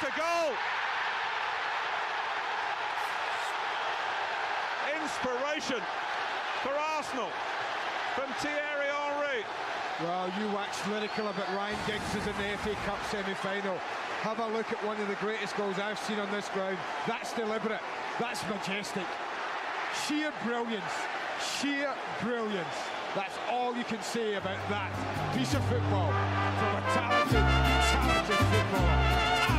What a goal! Inspiration for Arsenal from Thierry Henry. Well, you waxed lyrical about Ryan Giggs in the FA Cup semi-final. Have a look at one of the greatest goals I've seen on this ground. That's deliberate. That's majestic. Sheer brilliance. Sheer brilliance. That's all you can say about that piece of football from a talented, talented footballer.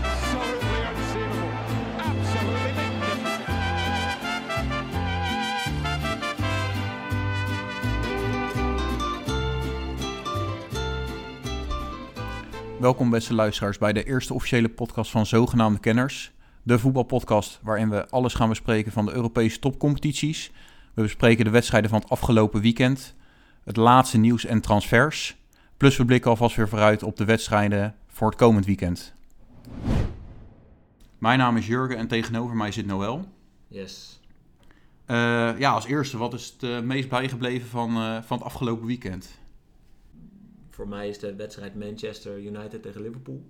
Welkom beste luisteraars bij de eerste officiële podcast van Zogenaamde Kenners. De voetbalpodcast waarin we alles gaan bespreken van de Europese topcompetities. We bespreken de wedstrijden van het afgelopen weekend, het laatste nieuws en transfers. Plus we blikken alvast weer vooruit op de wedstrijden voor het komend weekend. Mijn naam is Jurgen en tegenover mij zit Noël. Yes. Eh, ja, als eerste, wat is het eh, meest bijgebleven van, eh, van het afgelopen weekend? Voor mij is de wedstrijd Manchester United tegen Liverpool.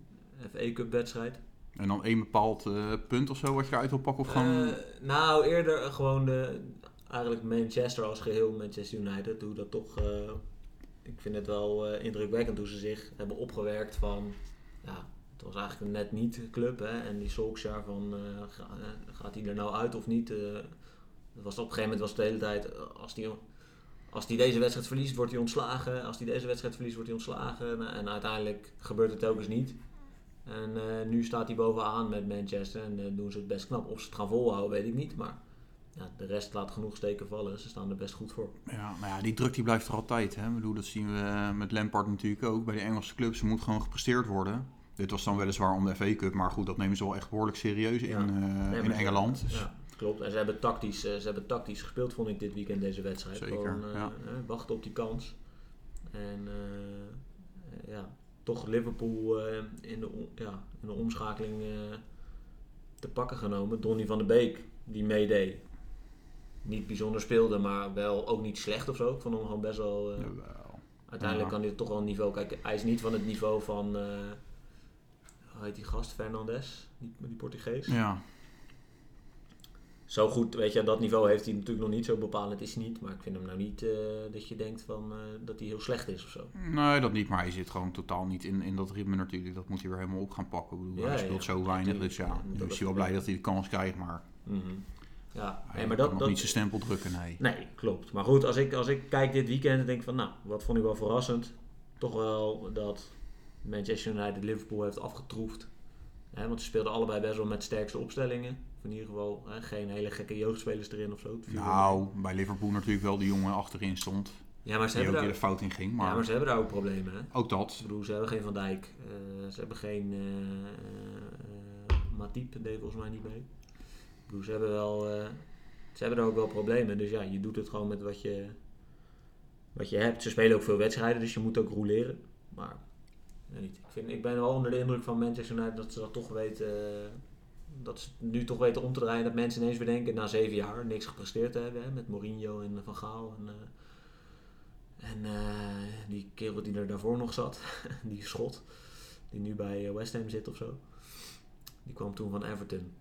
FA Cup wedstrijd. En dan één bepaald punt of zo wat je eruit wil pakken? Of gewoon... Nou, eerder gewoon de, eigenlijk Manchester als geheel, Manchester United. Hoe dat toch, ik vind het wel indrukwekkend hoe ze zich hebben opgewerkt van, ja, het was eigenlijk een net niet club. Hè? En die Solskjaer van, eh, eh, gaat hij er nou uit of niet? Eh, was op een gegeven moment was de hele tijd, als die, als die deze wedstrijd verliest, wordt hij ontslagen. Als hij deze wedstrijd verliest, wordt hij ontslagen. Nou, En uiteindelijk gebeurt het telkens niet. En nu staat hij bovenaan met Manchester en doen ze het best knap. Of ze het gaan volhouden, weet ik niet. Maar de rest laat genoeg steken vallen. Ze staan er best goed voor. Ja, nou ja, die druk die blijft er altijd. Hè? Bedoel, dat zien we met Lampard natuurlijk ook. Bij de Engelse clubs, er moet gewoon gepresteerd worden. Dit was dan weliswaar om de FA Cup, maar goed, dat nemen ze wel echt behoorlijk serieus in, eh, Nee, in Engeland. Dus, Ja, klopt. En ze hebben, tactisch, eh, ze hebben tactisch gespeeld, vond ik dit weekend deze wedstrijd. Zeker, Gewoon eh, wachten op die kans. En ja, toch Liverpool in, de, ja, in de omschakeling te pakken genomen. Donny van de Beek, die meedeed. Niet bijzonder speelde, maar wel ook niet slecht of zo. Ik vond hem gewoon best wel... Uiteindelijk Ja. kan hij toch wel een niveau kijken. Hij is niet van het niveau van. Hoe heet die gast? Fernandes, die, die Portugees. Ja, Zo goed, weet je, dat niveau heeft hij natuurlijk nog niet. Zo bepalend is hij niet. Maar ik vind hem nou niet eh, dat je denkt van, eh, dat hij heel slecht is of zo. nee, dat niet, maar hij zit gewoon totaal niet in, in dat ritme natuurlijk. Dat moet hij weer helemaal op gaan pakken. Ik bedoel, Ja, hij speelt ja, zo weinig, dus ja, nu is hij wel blij dat hij de kans krijgt, maar Mhm. Ja, nee, maar dat, nog dat, niet zijn stempel drukken, nee. Nee, klopt. Maar goed, als ik, als ik kijk dit weekend en denk van, nou, wat vond ik wel verrassend. Toch wel dat Manchester United Liverpool heeft afgetroefd. Hè, want ze speelden allebei best wel met sterkste opstellingen. Of in ieder geval hè, geen hele gekke jeugdspelers erin of zo. Nou, bij Liverpool natuurlijk wel die jongen achterin stond. ja, maar ze Die ook hebben weer daar, de fout in ging, ja, maar, maar ze hebben daar ook problemen. Hè? ook dat. Ik bedoel, ze hebben geen Van Dijk. eh, ze hebben geen eh eh, Matip, deed volgens mij niet mee. Ik bedoel, ze hebben wel... ze hebben er ook wel problemen. Dus ja, je doet het gewoon met wat je, wat je hebt. Ze spelen ook veel wedstrijden, dus je moet ook roleren. Maar niet. Ik, vind, ik ben wel onder de indruk van Manchester United dat ze dat toch weten... eh, dat ze nu toch weten om te draaien. Dat mensen ineens weer denken, na zeven jaar niks gepresteerd te hebben. Hè, met Mourinho en Van Gaal. En, eh, en eh, die kerel die er daarvoor nog zat, die schot, die nu bij West Ham zit of zo. Die kwam toen van Everton.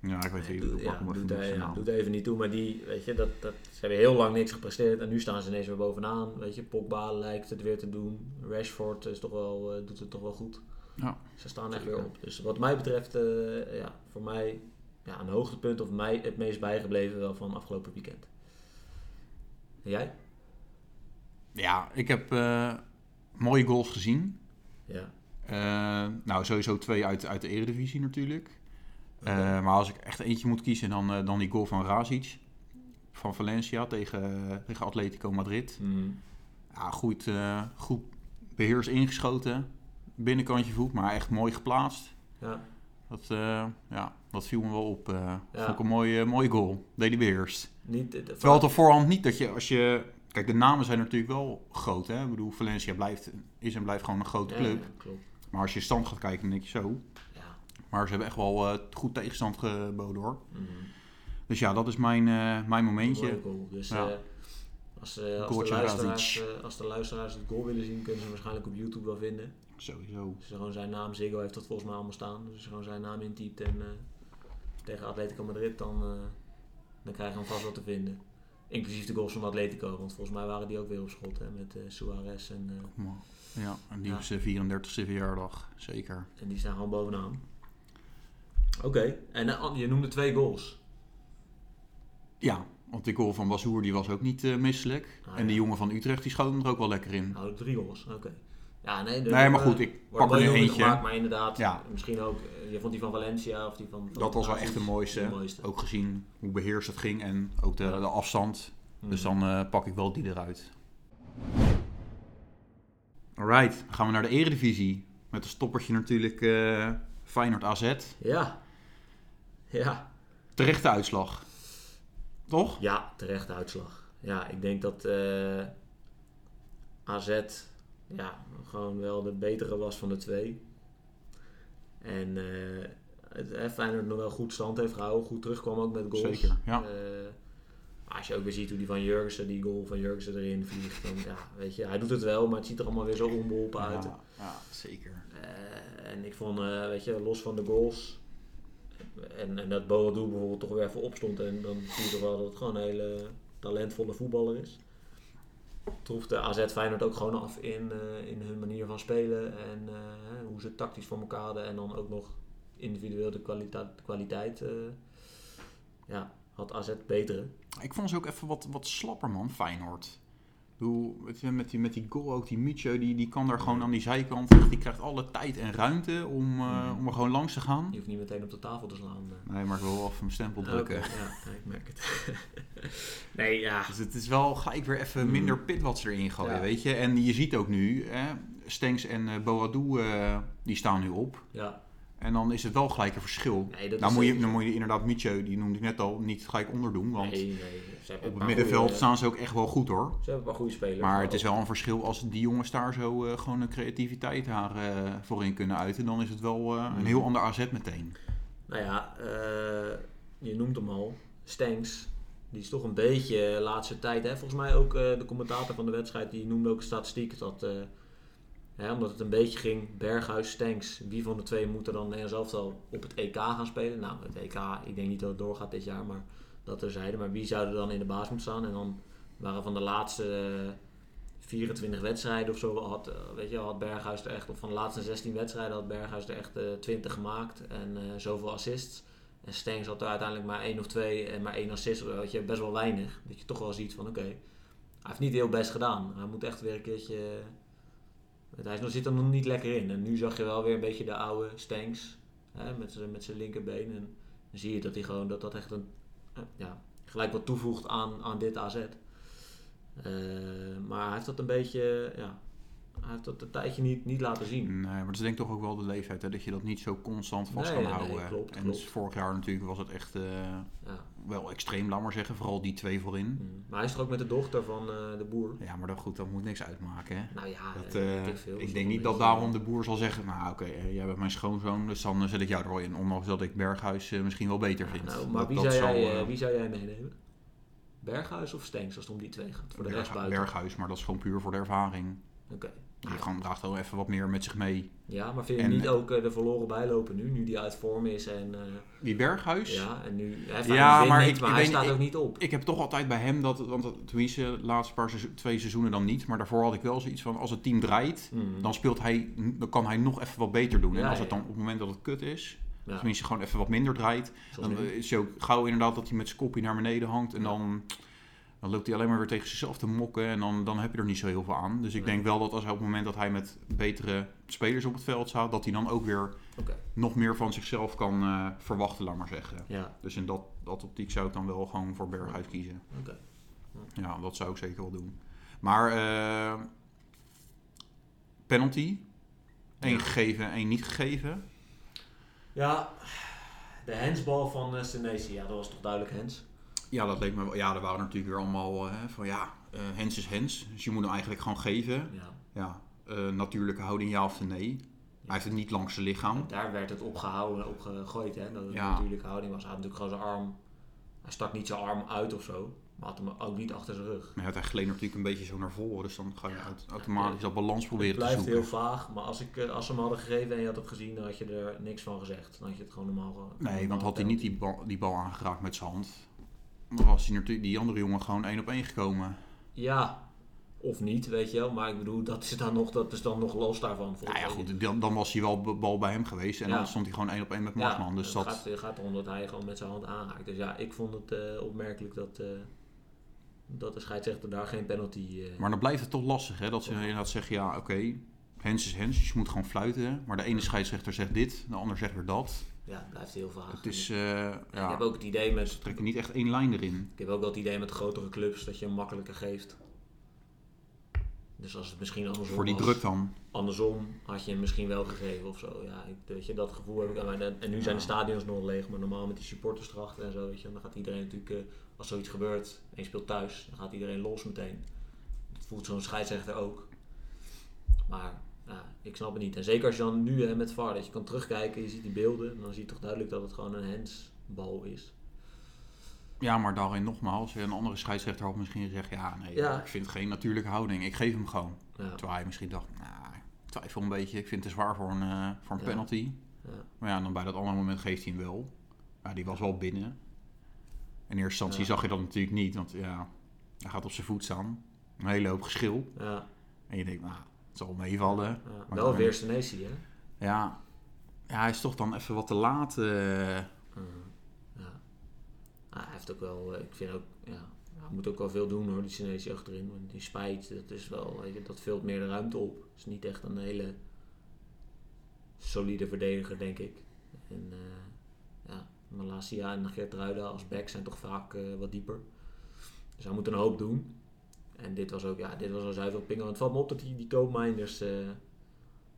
Ja, ik weet niet. Ik pak ja, doet, eh, ja, doet even niet toe, maar die, weet je, dat, dat, ze hebben heel lang niks gepresteerd en nu staan ze ineens weer bovenaan. Weet je, Pogba lijkt het weer te doen. Rashford is toch wel, eh, doet het toch wel goed. Ja. Ze staan echt weer op. Dus wat mij betreft, eh, ja, voor mij ja, een hoogtepunt of mij het meest bijgebleven wel van afgelopen weekend. En jij? Ja, ik heb eh, mooie goals gezien. Ja. Eh, nou, sowieso twee uit, uit de Eredivisie natuurlijk. Eh, maar als ik echt eentje moet kiezen, dan, eh, dan die goal van Razic. Van Valencia tegen, tegen Atletico Madrid. Mhm. Ja, goed, eh, goed beheers ingeschoten. Binnenkantje voet, maar echt mooi geplaatst. Ja. Dat, ja, dat viel me wel op. eh Ja. Vond ik een mooie, mooie goal. Deed hij beheerst. Niet, de- de- Terwijl het op voorhand niet dat je als je... Kijk, de namen zijn natuurlijk wel groot. Hè? Ik bedoel, Valencia blijft, is en blijft gewoon een grote club. ja, klopt. Maar als je stand gaat kijken, dan denk je zo. Maar ze hebben echt wel eh, goed tegenstand geboden hoor. Mhm. Dus ja, dat is mijn, eh, mijn momentje. Goal. Dus Ja. eh, als, als, de luisteraars, als de luisteraars het goal willen zien, kunnen ze hem waarschijnlijk op YouTube wel vinden. Sowieso. Je gewoon zijn naam, Ziggo heeft dat volgens mij allemaal staan. Dus gewoon zijn naam intypt en tegen Atletico Madrid, dan, dan krijg je hem vast wel te vinden. Inclusief de goals van Atletico, want volgens mij waren die ook weer op schot hè, met Suarez en, ja, en die Ja. is zijn 34ste verjaardag. Zeker. en die staan gewoon bovenaan. Oké, en eh, je noemde twee goals. Ja, want die goal van Bazoer die was ook niet eh, misselijk. Ah, en die jongen van Utrecht die schoot hem er ook wel lekker in. Nou, drie goals, oké. Ja, nee, Nee, maar goed, ik pak er nu eentje. Gemaakt, maar inderdaad, Ja. misschien ook, eh, je vond die van Valencia of die van... van Dat was wel echt de mooiste. de mooiste. Ook gezien hoe beheerst het ging en ook de, de afstand. Dus dan pak ik wel die eruit. Alright, dan gaan we naar de eredivisie. Met een stoppertje natuurlijk eh Feyenoord AZ. Ja. Ja. Terechte uitslag. Toch? Ja, terechte uitslag. Ja, ik denk dat eh, AZ ja, gewoon wel de betere was van de twee. En eh het, eh, Feyenoord nog wel goed stand heeft gehouden, goed terugkwam ook met goals. Zeker, ja. Als je ook weer ziet hoe die van Jurgensen, die goal van Jurgensen erin vliegt, dan ja, weet je, hij doet het wel, maar het ziet er allemaal weer zo onbeholpen uit. Ja, ja, zeker. En ik vond, weet je, los van de goals. En, en dat Boadu bijvoorbeeld toch weer even opstond. En dan zie je toch wel dat het gewoon een hele talentvolle voetballer is. Troeft de AZ Feyenoord ook gewoon af in, eh, in hun manier van spelen. En eh, hoe ze tactisch voor elkaar hadden. En dan ook nog individueel. De kwaliteit eh, ja, had AZ betere. Ik vond ze ook even wat, wat slapper, man, Feyenoord. Hoe, met, die, met die goal ook, die Micho, die, die kan daar gewoon aan die zijkant. Die krijgt alle tijd en ruimte om, eh, om er gewoon langs te gaan. Je hoeft niet meteen op de tafel te slaan. eh. Nee, maar ik wil wel even mijn stempel drukken. Oké, ja, ik merk het. nee, ja. Dus het is wel gelijk weer even minder pit wat ze erin gooien, Ja. weet je. En je ziet ook nu, hè, Stenks en eh Boadu, die staan nu op. ja. En dan is het wel gelijk een verschil. Nee, dat nou, is moet je, dan moet je inderdaad Micho, die noemde ik net al, niet gelijk onderdoen. Want nee, nee. Op het middenveld goeie- staan ze ook echt wel goed hoor. Ze hebben paar goede spelers. Maar het is wel een verschil als die jongens daar zo eh, gewoon een creativiteit haar eh, voorin kunnen uiten. Dan is het wel eh, Mm. een heel ander AZ meteen. Nou ja, je noemt hem al. Stenks. Die is toch een beetje de laatste tijd. Hè? Volgens mij ook de commentator van de wedstrijd. Die noemde ook statistiek. Dat, omdat het een beetje ging. Berghuis, Stenks. Wie van de twee moet er dan zelf al op het EK gaan spelen? Nou, het EK. Ik denk niet dat het doorgaat dit jaar. Maar dat terzijde. Maar wie zou er dan in de baas moeten staan? En dan waren van de laatste... eh, 24 wedstrijden of zo had, eh, weet je, had Berghuis er echt, of van de laatste 16 wedstrijden had Berghuis er echt eh 20 gemaakt en eh, zoveel assists. En Stengs had er uiteindelijk maar één of twee en maar één assist, weet je, best wel weinig. Dat je toch wel ziet van oké, hij heeft niet heel best gedaan. Hij moet echt weer een keertje, hij zit er nog niet lekker in. En nu zag je wel weer een beetje de oude Stengs hè, met zijn met zijn linkerbeen. En dan zie je dat hij gewoon, dat dat echt een, eh, ja, gelijk wat toevoegt aan, aan dit AZ. Eh, maar hij heeft dat een beetje, ja, hij heeft dat een tijdje niet, niet laten zien. Nee, maar dat is denk ik toch ook wel de leeftijd, hè, dat je dat niet zo constant vast Nee, kan nee, nee, houden. klopt, en klopt. dus vorig jaar natuurlijk was het echt eh, Ja. Wel extreem, laat maar zeggen. Vooral die twee voorin. Mm. Maar hij is toch ook met de dochter van eh, de boer? Ja, maar dan, goed, dat moet niks uitmaken. Hè? Nou ja, Dat, weet ik veel. ik denk niet dat daarom de boer zal zeggen, nou oké, jij bent mijn schoonzoon, dus dan zet ik jou er wel in. Ondanks dat ik Berghuis misschien wel beter vind. Nou, maar Dat- wie, dat zou zal, jij, wie zou jij meenemen? Berghuis of Stenks als het om die twee gaat? Voor de rest Berg-? Berghuis, maar dat is gewoon puur voor de ervaring. Oké. Die gaan draagt wel even wat meer met zich mee. Ja, maar vind je En- niet ook eh, de verloren bijlopen nu? Nu die uit vorm is en... eh, Die Berghuis, ja, en nu... Hij Ja, maar niet, ik- maar ik hij weet staat ook niet op. ik heb toch altijd bij hem dat, want tenminste de laatste paar seizoen, twee seizoenen dan niet, maar daarvoor had ik wel zoiets van als het team draait, Mm. dan speelt hij, dan kan hij nog even wat beter doen. en als het dan op het moment dat het kut is, Ja, tenminste gewoon even wat minder draait, zoals dan nu. is hij ook gauw inderdaad dat hij met zijn kopje naar beneden hangt en Ja. dan, dan loopt hij alleen maar weer tegen zichzelf te mokken en dan, dan heb je er niet zo heel veel aan. Dus ik Nee. denk wel dat als hij op het moment dat hij met betere spelers op het veld staat, dat hij dan ook weer nog meer van zichzelf kan eh, verwachten, laat maar zeggen. Ja, Dus in dat, dat optiek zou ik dan wel gewoon voor Berghuis kiezen. Ja, dat zou ik zeker wel doen. Maar eh, penalty. Eén Ja. gegeven, één niet gegeven. Ja, de hensbal van uh, Senesi, ja, dat was toch duidelijk hens? Ja, dat leek me wel. Ja, er waren natuurlijk weer allemaal eh, van ja, eh hens is hens. Dus je moet hem eigenlijk gewoon geven. Ja. Ja, eh, natuurlijke houding ja of nee. Hij heeft het niet langs zijn lichaam. Daar werd het opgehouden, opgegooid, hè. Dat het Ja. natuurlijk houding was. Hij had natuurlijk gewoon zijn arm... Hij stak niet zijn arm uit of zo. Maar had hem ook niet achter zijn rug. Maar ja, hij gleed natuurlijk een beetje zo naar voren. Dus dan ga je auto- automatisch dat balans proberen Het te blijft zoeken. heel vaag, maar als, ik, als ze hem hadden gegeven en je had het gezien, dan had je er niks van gezegd. Dan had je het gewoon normaal ge- Nee, want had hij niet die bal, die bal aangeraakt met zijn hand, was hij natuurlijk, die andere jongen gewoon één op één gekomen. Ja, of niet, weet je wel. Maar ik bedoel, dat is dan nog, dat is dan nog los daarvan. Nou ja, goed, dan, dan was hij wel bal bij hem geweest en Ja. dan stond hij gewoon één op één met Ja, Marsman. dus het dat, gaat, gaat erom dat hij gewoon met zijn hand aanraakt. Dus ja, ik vond het eh, opmerkelijk dat, eh, dat de scheidsrechter daar geen penalty... eh, maar dan blijft het toch lastig, hè? Dat ze inderdaad zeggen, ja, oké, hens is hens, dus je moet gewoon fluiten. Maar de ene scheidsrechter zegt dit, de ander zegt weer dat. Ja, het blijft heel vaag. Het is, eh, Ik ja, heb ook het idee met... ze trekken niet echt één lijn erin. Ik heb ook wel het idee met grotere clubs dat je hem makkelijker geeft. Dus als het misschien andersom Voor die was, druk dan. andersom had je hem misschien wel gegeven of zo. Ja, ik, weet je, dat gevoel heb ik. En nu zijn de stadions nog leeg, maar normaal met die supporters erachter en zo, weet je, dan gaat iedereen natuurlijk, eh, als zoiets gebeurt en je speelt thuis, dan gaat iedereen los meteen. Dat voelt zo'n scheidsrechter ook. Maar ja, ik snap het niet. En zeker als je dan nu hè, met VAR, dat je kan terugkijken, je ziet die beelden, dan zie je toch duidelijk dat het gewoon een handsbal is. Ja, maar daarin nogmaals, een andere scheidsrechter had misschien gezegd, ja, nee, Ja. ik vind geen natuurlijke houding. Ik geef hem gewoon. Ja, Terwijl hij misschien dacht, nou, ik twijfel een beetje. Ik vind het te zwaar voor een, eh, voor een penalty. ja. Maar ja, dan bij dat andere moment geeft hij hem wel. Ja, die was wel binnen. In eerste instantie zag je dat natuurlijk niet, want ja, hij gaat op zijn voet staan. Een hele hoop geschil. ja. En je denkt, nou, het zal meevallen. Ja, wel weer Senesi, hè? Ja, ja, hij is toch dan even wat te laat. eh. ja. Ah, hij heeft ook wel, eh, ik vind ook, ja, hij moet ook wel veel doen hoor, die Senesi achterin. Want die spijt, dat is wel, weet je, dat vult meer de ruimte op. Het is niet echt een hele solide verdediger, denk ik. En eh ja, Malasia en Geertruida als back zijn toch vaak wat dieper. Dus hij moet een hoop doen. En dit was ook, ja, dit was al zuiver pingen. Want het valt me op dat die, die Koopmijnders eh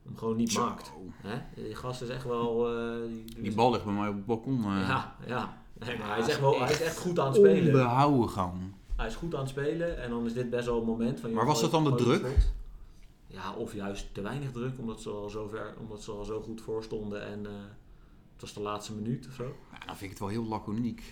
hem gewoon niet Zo. maakt. Hè? Die gast is echt wel... eh, die, Die bal ligt bij mij op het balkon. eh. Ja, ja. Nee, maar hij is echt, wel, hij is echt goed aan het spelen. Onbehouden gewoon. Hij is goed aan het spelen en dan is dit best wel een moment van... Maar was dat dan de druk? Ja, of juist te weinig druk, omdat ze al zo, ver, omdat ze al zo goed voor stonden en het was de laatste minuut of zo. Ja, dan vind ik het wel heel laconiek.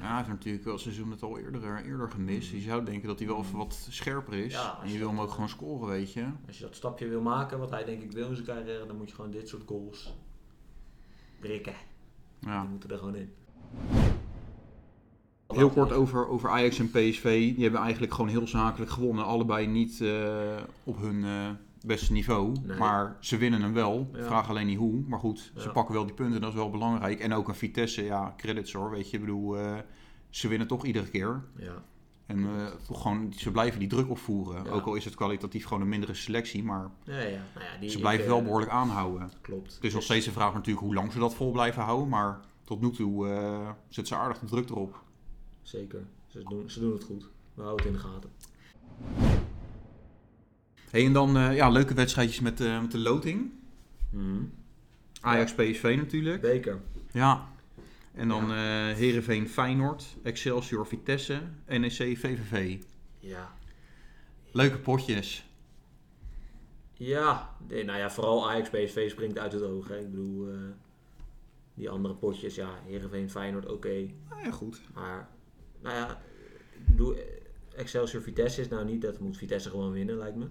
Ja, hij heeft natuurlijk al seizoen het al eerder, eerder gemist. Je zou denken dat hij wel even wat scherper is. Ja, en je je wil hem ook gewoon scoren, weet je. Als je dat stapje wil maken, wat hij denk ik wil in zijn carrière, dan moet je gewoon dit soort goals prikken. Ja. Die moeten er gewoon in. Heel kort over, over Ajax en PSV. Die hebben eigenlijk gewoon heel zakelijk gewonnen. Allebei niet eh, op hun eh, beste niveau. Nee. Maar ze winnen hem wel. Ja. Vraag alleen niet hoe. Maar goed, ze Ja. pakken wel die punten. Dat is wel belangrijk. En ook een Vitesse, ja, credits hoor. Weet je, ik bedoel, eh, ze winnen toch iedere keer. Ja. En eh, gewoon, ze blijven die druk opvoeren. Ja. Ook al is het kwalitatief gewoon een mindere selectie. Maar Ja, ja. Nou ja die, ze blijven wel behoorlijk aanhouden. Klopt. Het is nog steeds de vraag natuurlijk hoe lang ze dat vol blijven houden. Maar tot nu toe eh zet ze aardig de druk erop. Zeker. Ze doen, ze doen het goed. We houden het in de gaten. Hey, en dan eh, ja, leuke wedstrijdjes met, eh, met de loting. Ajax PSV natuurlijk. Beker. Ja. En dan eh Heerenveen Feyenoord, Excelsior Vitesse, NEC VVV. Ja. Leuke potjes. Ja, nee, nou ja, vooral Ajax PSV springt uit het oog. Hè. Ik bedoel, eh, die andere potjes, ja, Heerenveen, Feyenoord, oké. Nou ja, goed. Maar, nou ja, ik bedoel, eh, Excelsior Vitesse is nou niet, dat moet Vitesse gewoon winnen, lijkt me.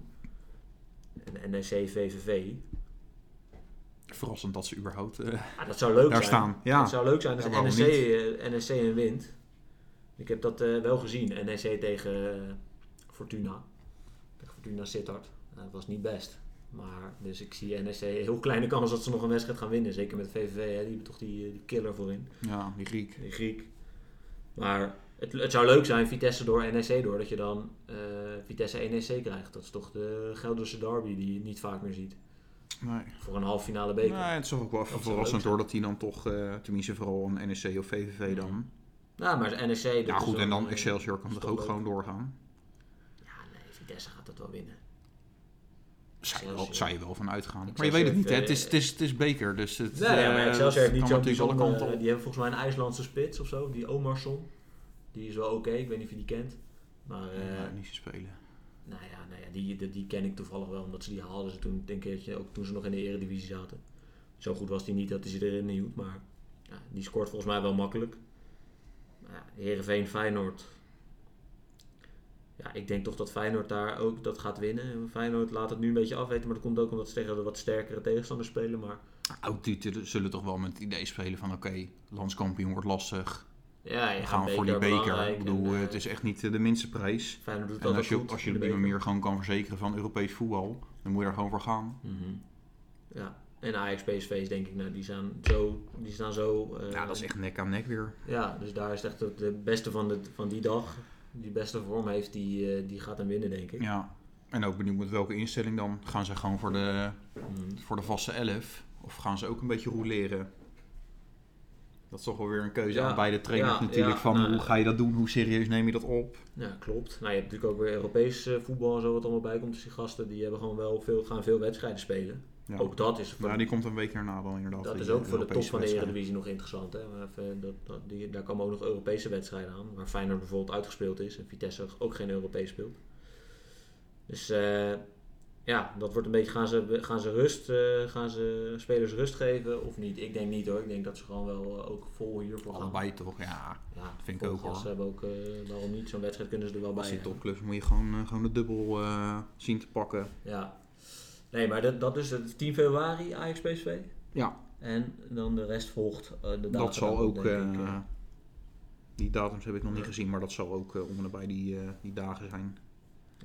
En NEC VVV, Verrassend dat ze überhaupt eh, ah, dat zou leuk daar zijn. staan. Ja. Het zou leuk zijn als Ja, NEC, eh, NEC een wint. Ik heb dat eh, wel gezien, NEC tegen eh, Fortuna. Tegen Fortuna Sittard. Nou, dat was niet best. Maar, dus ik zie NEC heel kleine kans dat ze nog een wedstrijd gaan winnen. Zeker met VVV, hè. die hebben toch die, eh, die killer voorin. ja, die Griek. Die Griek. Maar het, het zou leuk zijn, Vitesse door, NEC door, dat je dan eh, Vitesse NEC krijgt. Dat is toch de Gelderse derby die je niet vaak meer ziet. Nee. Voor een halve finale beker. Nee, het is ook wel even verrassend hoor dat die dan toch, eh, tenminste vooral een NEC of VVV dan. Nou, maar NEC... dat Ja goed, en dan eh, Excelsior kan toch ook leuk. gewoon doorgaan. Ja, nee, Vitesse gaat dat wel winnen. Zou je wel, Excelsior. zou je wel van uitgaan. Maar je weet het niet, hè? Het is, het is, het is beker, dus het Nee, ja, maar eh, Excelsior heeft niet zo'n natuurlijk alle bijzonder... kanten op. Die hebben volgens mij een IJslandse spits of zo, die Omarsson. Die is wel oké, ik weet niet of je die kent. Maar eh, Ja, niet zo spelen. nou ja, nou ja die, die, die ken ik toevallig wel, omdat ze die haalden ze toen, denk ik, ook toen ze nog in de eredivisie zaten. Zo goed was die niet dat hij ze erin hield, maar ja, die scoort volgens mij wel makkelijk. Nou ja, Heerenveen, Feyenoord. ja, ik denk toch dat Feyenoord daar ook dat gaat winnen. En Feyenoord laat het nu een beetje afweten, maar dat komt ook omdat ze tegen de wat sterkere tegenstanders spelen. Maar Oud-Tieten zullen toch wel met het idee spelen van oké, landskampioen wordt lastig. Ja, je gaan voor die beker. Ik bedoel, en, eh, het is echt niet eh, de minste prijs. Feyenoord doet En als je, goed als je op die manier gewoon kan verzekeren van Europees voetbal, dan moet je er gewoon voor gaan. Mhm. Ja, en Ajax PSV's denk ik, nou, die, staan zo, die staan zo... eh, Ja, dat is echt nek aan nek weer. Ja, dus daar is echt de beste van, de, van die dag, die beste vorm heeft, die, die gaat hem winnen, denk ik. Ja. En ook benieuwd met welke instelling dan. Gaan ze gewoon voor de, Mhm. voor de vaste elf? Of gaan ze ook een beetje roleren? Dat is toch wel weer een keuze Ja, aan beide trainers ja, natuurlijk. ja, van nou, hoe ga je dat doen? Hoe serieus neem je dat op? Ja, klopt. Nou, je hebt natuurlijk ook weer Europees eh, voetbal en zo wat allemaal bij komt. Dus die gasten die hebben gewoon wel veel, gaan veel wedstrijden spelen. Ja. Ook dat is, voor, Nou, die komt een week erna dan inderdaad. dat die, is ook eh, voor de top van de. Eredivisie nog interessant. Hè? Even, dat, dat, die, daar komen ook nog Europese wedstrijden aan. Waar Feyenoord bijvoorbeeld uitgespeeld is. En Vitesse ook geen Europees speelt. Dus eh, ja, dat wordt een beetje, gaan ze, gaan ze rust, eh, gaan ze spelers rust geven of niet? Ik denk niet hoor. Ik denk dat ze gewoon wel eh, ook vol hiervoor gaan. Allebei toch, ja. Ja, vind ik ook, hoor. Ze hebben ook, eh, waarom niet? Zo'n wedstrijd kunnen ze er wel bij Als hebben. topclubs moet je gewoon, gewoon de dubbel zien te pakken. Ja. Nee, maar dat, dat is het 10 februari Ajax PSV. Ja, En dan de rest volgt de datum. dat zal ook... ik, die datums heb ik nog niet gezien, maar dat zal ook om en nabij die, die dagen zijn.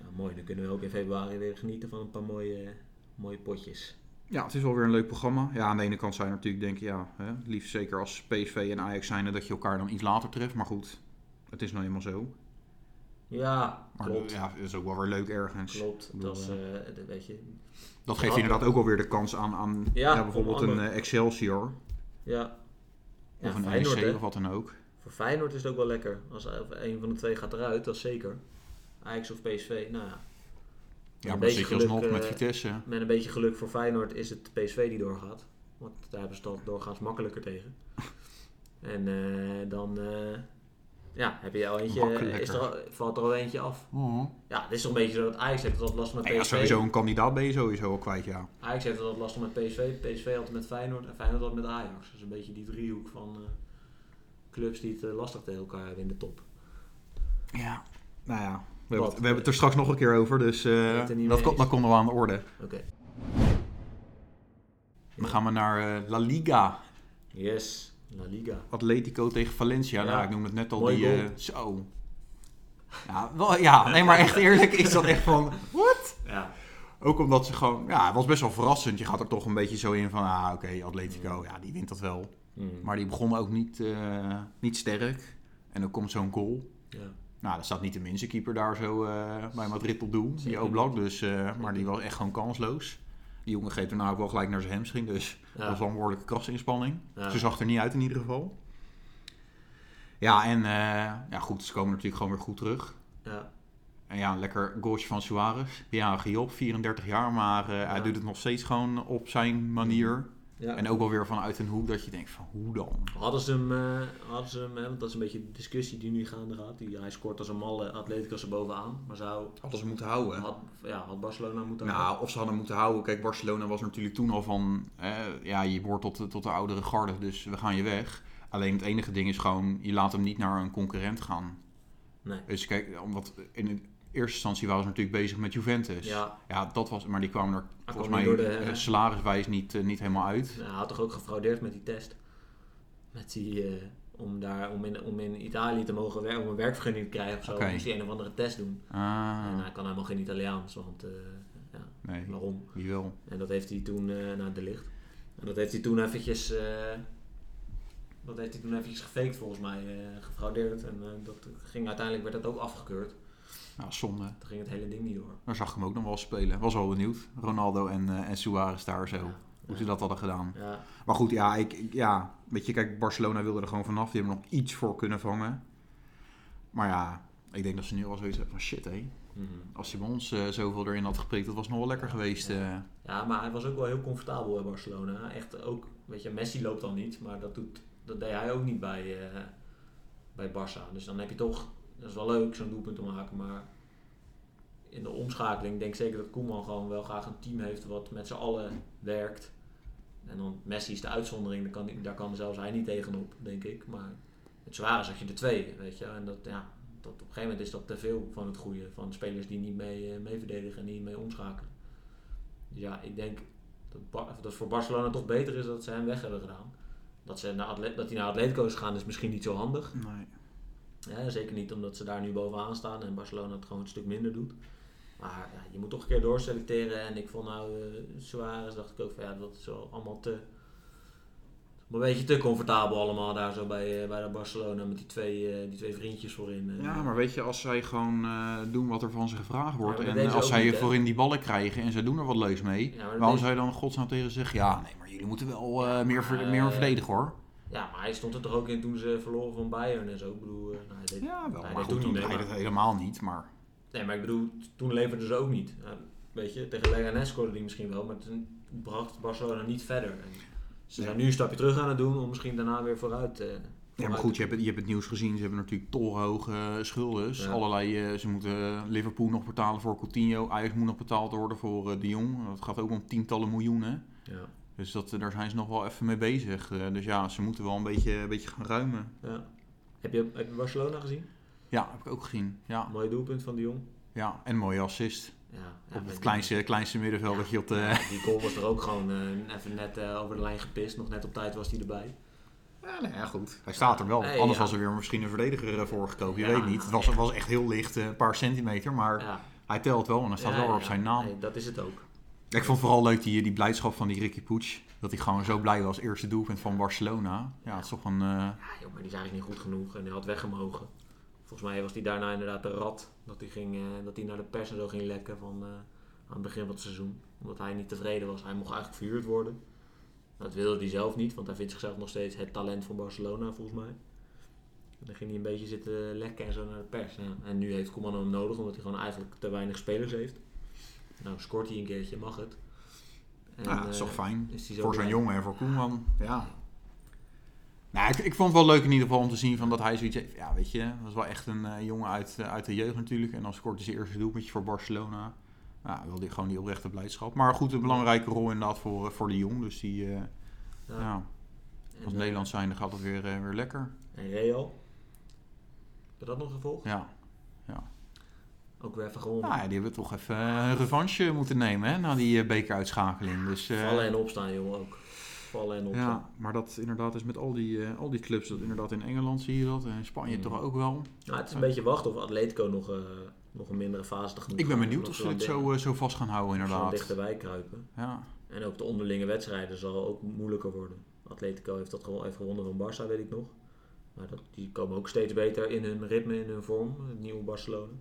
Ja, mooi, dan kunnen we ook in februari weer genieten van een paar mooie, mooie potjes. Ja, het is wel weer een leuk programma. Ja, aan de ene kant zou je natuurlijk denken, ja, hè, liefst zeker als PSV en Ajax zijn dat je elkaar dan iets later treft. Maar goed, het is nou eenmaal zo. Ja, Maar klopt. ja, het is ook wel weer leuk ergens. Klopt. Bedoel, dat is, eh, eh, dat weet je. Dat geeft Ja. inderdaad ook wel weer de kans aan, aan Ja, ja, bijvoorbeeld een eh, Excelsior Ja. Of een Feyenoord, NEC of wat dan ook. Voor Feyenoord is het ook wel lekker. Als een van de twee gaat eruit, dat is zeker. Ajax of PSV, nou ja. Ja, maar zit je alsnog met eh, Vitesse. Met een beetje geluk voor Feyenoord is het PSV die doorgaat. Want daar hebben ze het doorgaans makkelijker tegen. En eh, dan eh, ja, heb je al eentje, is er al, valt er al eentje af. Ja, het is toch een beetje zo dat Ajax heeft het altijd lastig met Nee, ja, PSV. sowieso een kandidaat ben je sowieso al kwijt, ja. Ajax heeft altijd lastig met PSV, PSV altijd met Feyenoord en Feyenoord altijd met Ajax. Dus een beetje die driehoek van clubs die het lastig tegen elkaar hebben in de top. Ja, nou ja. We, hebben, het- we hebben het er straks nog een keer over, dus eh, dat, eens. dat konden we aan de orde. Oké. Dan gaan we naar eh, La Liga. Yes, La Liga. Atletico tegen Valencia. Ja. Nou, ik noem het net al. Mooi die, eh, zo. Ja, wel, ja, nee, maar echt eerlijk is dat echt van... What? Ja, Ook omdat ze gewoon... Ja, het was best wel verrassend. Je gaat er toch een beetje zo in van... Ah, oké, Atletico, ja, die wint dat wel. Mm. Maar die begonnen ook niet, niet sterk. En dan komt zo'n goal. ja. Nou, er staat niet de minste keeper daar zo eh, bij Madrid op doel. Die Oblak, dus, eh, maar die was echt gewoon kansloos. Die jongen geeft daarna ook wel gelijk naar zijn hamstring. Dus Ja. dat was wel een behoorlijke krasinspanning. Ja. Ze zag er niet uit in ieder geval. Ja, en eh, ja, goed, ze komen natuurlijk gewoon weer goed terug. ja. En ja, een lekker goaltje van Suarez. Ja, Giop, 34 jaar, maar hij doet het nog steeds gewoon op zijn manier. Ja. En ook wel weer vanuit een hoek dat je denkt van, hoe dan? Hadden ze hem, eh, hadden ze hem hè, want dat is een beetje de discussie die nu gaande gaat. Die, hij scoort als een malle Atletico er bovenaan. Maar zou, Hadden ze moeten houden. had, ja, had Barcelona moeten houden? Nou, of ze hadden moeten houden. Kijk, Barcelona was natuurlijk toen al van... eh, ja, je behoort tot, de- tot de oudere garde, dus we gaan je weg. Alleen het enige ding is gewoon... je laat hem niet naar een concurrent gaan. Nee. Dus kijk, omdat in de eerste instantie waren ze natuurlijk bezig met Juventus. Ja, Ja, dat was... Maar die kwamen er volgens mij de- eh, salariswijs niet, eh, niet helemaal uit. nou, hij had toch ook gefraudeerd met die test? Met die, eh, om, daar, om, in, om in Italië te mogen werken, om een werkvergunning te krijgen of zo. Oké. Moest hij een of andere test doen. Ah, En hij kan helemaal geen Italiaans, want ja, nee, waarom? wie wel. En dat heeft hij toen naar de licht. En dat heeft hij toen eventjes. dat heeft hij toen eventjes gefaked volgens mij, gefraudeerd. En dat ging uiteindelijk werd dat ook afgekeurd. Nou, zonde. Toen ging het hele ding niet door. Daar zag ik hem ook nog wel spelen. Was wel benieuwd. Ronaldo en, eh en Suarez daar zo. Ja, Hoe ze dat hadden gedaan. ja, Maar goed, ja, ik, ik- ja, weet je, kijk, Barcelona wilde er gewoon vanaf. Die hebben nog iets voor kunnen vangen. Maar ja, ik denk dat ze nu al zoiets hebben van shit, hé. mhm. Als hij bij ons eh, zoveel erin had geprikt, dat was nog wel lekker geweest. eh. ja, maar hij was ook wel heel comfortabel bij Barcelona. Echt ook, weet je, Messi loopt dan niet, maar dat, doet, dat deed hij ook niet bij, bij Barça. Dus dan heb je toch, dat is wel leuk zo'n doelpunt te maken, maar in de omschakeling denk ik zeker dat Koeman gewoon wel graag een team heeft wat met z'n allen werkt. En dan Messi is de uitzondering, daar kan, daar kan zelfs hij niet tegenop, denk ik. Maar met Suarez had je er twee, weet je. En dat, ja, op een gegeven moment is dat te veel van het goede. Van spelers die niet mee, eh, mee verdedigen en niet mee omschakelen. Dus ja, ik denk dat, dat het voor Barcelona toch beter is dat ze hem weg hebben gedaan. Dat, ze naar dat hij naar Atletico is gegaan is misschien niet zo handig. Nee. Ja, zeker niet omdat ze daar nu bovenaan staan en Barcelona het gewoon een stuk minder doet. Maar ja, je moet toch een keer doorselecteren. En ik vond nou eh Suarez, dacht ik ook van ja, dat is wel allemaal te... Een beetje te comfortabel allemaal daar zo bij, eh, bij de Barcelona met die twee, eh, die twee vriendjes voorin. Ja, maar weet je, als zij gewoon doen wat er van ze gevraagd wordt Ja, en als zij niet, voorin die ballen krijgen en ze doen er wat leuks mee, Ja, waarom zou je dan godsnaam tegen ze zeggen, ja, nee, maar jullie moeten wel meer, ver- meer verdedigen hoor. Ja, maar hij stond er toch ook in toen ze verloren van Bayern en zo. Ik bedoel, eh, nou, hij deed, Ja, wel, hij maar deed goed, toen deed het helemaal niet, maar... Nee, maar ik bedoel, toen leverden ze ook niet. Ja, weet je, tegen Leganes scoorde die misschien wel, maar toen bracht Barcelona niet verder. En ze zijn nu een stapje terug aan het doen om misschien daarna weer vooruit eh Ja, maar goed, te- je hebt, het, je hebt het nieuws gezien. Ze hebben natuurlijk tolhoge eh, schulden. Dus Ja. Allerlei, eh, ze moeten Liverpool nog betalen voor Coutinho. Ajax moet nog betaald worden voor eh, de Jong. Dat gaat ook om tientallen miljoenen. Ja, Dus dat, daar zijn ze nog wel even mee bezig. Eh, dus ja, ze moeten wel een beetje, een beetje gaan ruimen. ja. Heb, je, heb je Barcelona gezien? Ja, heb ik ook gezien. Ja, Mooi doelpunt van de Jong. ja. en mooie assist. Ja, ja, op het kleinste, kleinste middenveld dat je op de... Ja, die goal was er ook gewoon eh, even net eh, over de lijn gepist. Nog net op tijd was hij erbij. Ja, nee, ja, goed. Hij staat er wel. Nee, Anders ja. was er weer misschien een verdediger eh, voor gekomen. Je Ja. weet niet. Het was, het was echt heel licht, een paar centimeter. Maar Ja, hij telt wel en hij staat Ja, wel weer op zijn naam. Nee, dat is het ook. Ik vond vooral leuk die, die blijdschap van die Ricky Puig. Dat hij gewoon zo blij was. Eerste doelpunt van Barcelona. Ja, het is toch een... eh, Ja, joh, maar die is eigenlijk niet goed genoeg en hij had weggemogen. Volgens mij was hij daarna inderdaad de rat. Dat hij, ging, eh, dat hij naar de pers zo ging lekken van, eh, aan het begin van het seizoen. Omdat hij niet tevreden was. Hij mocht eigenlijk verhuurd worden. Dat wilde hij zelf niet, want hij vindt zichzelf nog steeds het talent van Barcelona volgens mij. En dan ging hij een beetje zitten lekken en zo naar de pers. En nu heeft Koeman hem nodig, omdat hij gewoon eigenlijk te weinig spelers heeft. Nou, scoort hij een keertje, mag het. En, ja, dat is eh, toch fijn. is Voor zo'n blij. jongen en voor Koeman. Ja. Nou, ik, ik vond het wel leuk in ieder geval om te zien van dat hij zoiets heeft. Ja, weet je, dat was wel echt een eh, jongen uit, eh, uit de jeugd natuurlijk. En dan scoort hij zijn eerste doelpuntje voor Barcelona. Ja, wil die, gewoon die oprechte blijdschap. Maar goed, een belangrijke rol inderdaad voor, eh, voor de jong. Dus die, eh, Ja. ja, als eh, Nederland zijnde gaat het weer, eh, weer lekker. En Real. Heb dat nog gevolgd? Ja. Ook weer even gewonnen. Nou ja, die hebben toch even eh, een revanche moeten nemen hè, na die eh, bekeruitschakeling. Dus, eh, Vallen en opstaan, jongen, ook. Vallen en opstaan. ja, maar dat inderdaad is met al die, al die clubs. Dat inderdaad in Engeland zie je dat. En in Spanje Mm. toch ook wel. Nou, het is een beetje wachten of Atletico nog, nog een mindere fase tegemoet Ik ben benieuwd of ze dit zo, zo vast gaan houden inderdaad. dichterbij kruipen. Ja. En ook de onderlinge wedstrijden zal ook moeilijker worden. Atletico heeft dat gewoon even gewonnen van Barça, weet ik nog. Maar dat, die komen ook steeds beter in hun ritme, in hun vorm, het nieuwe Barcelona.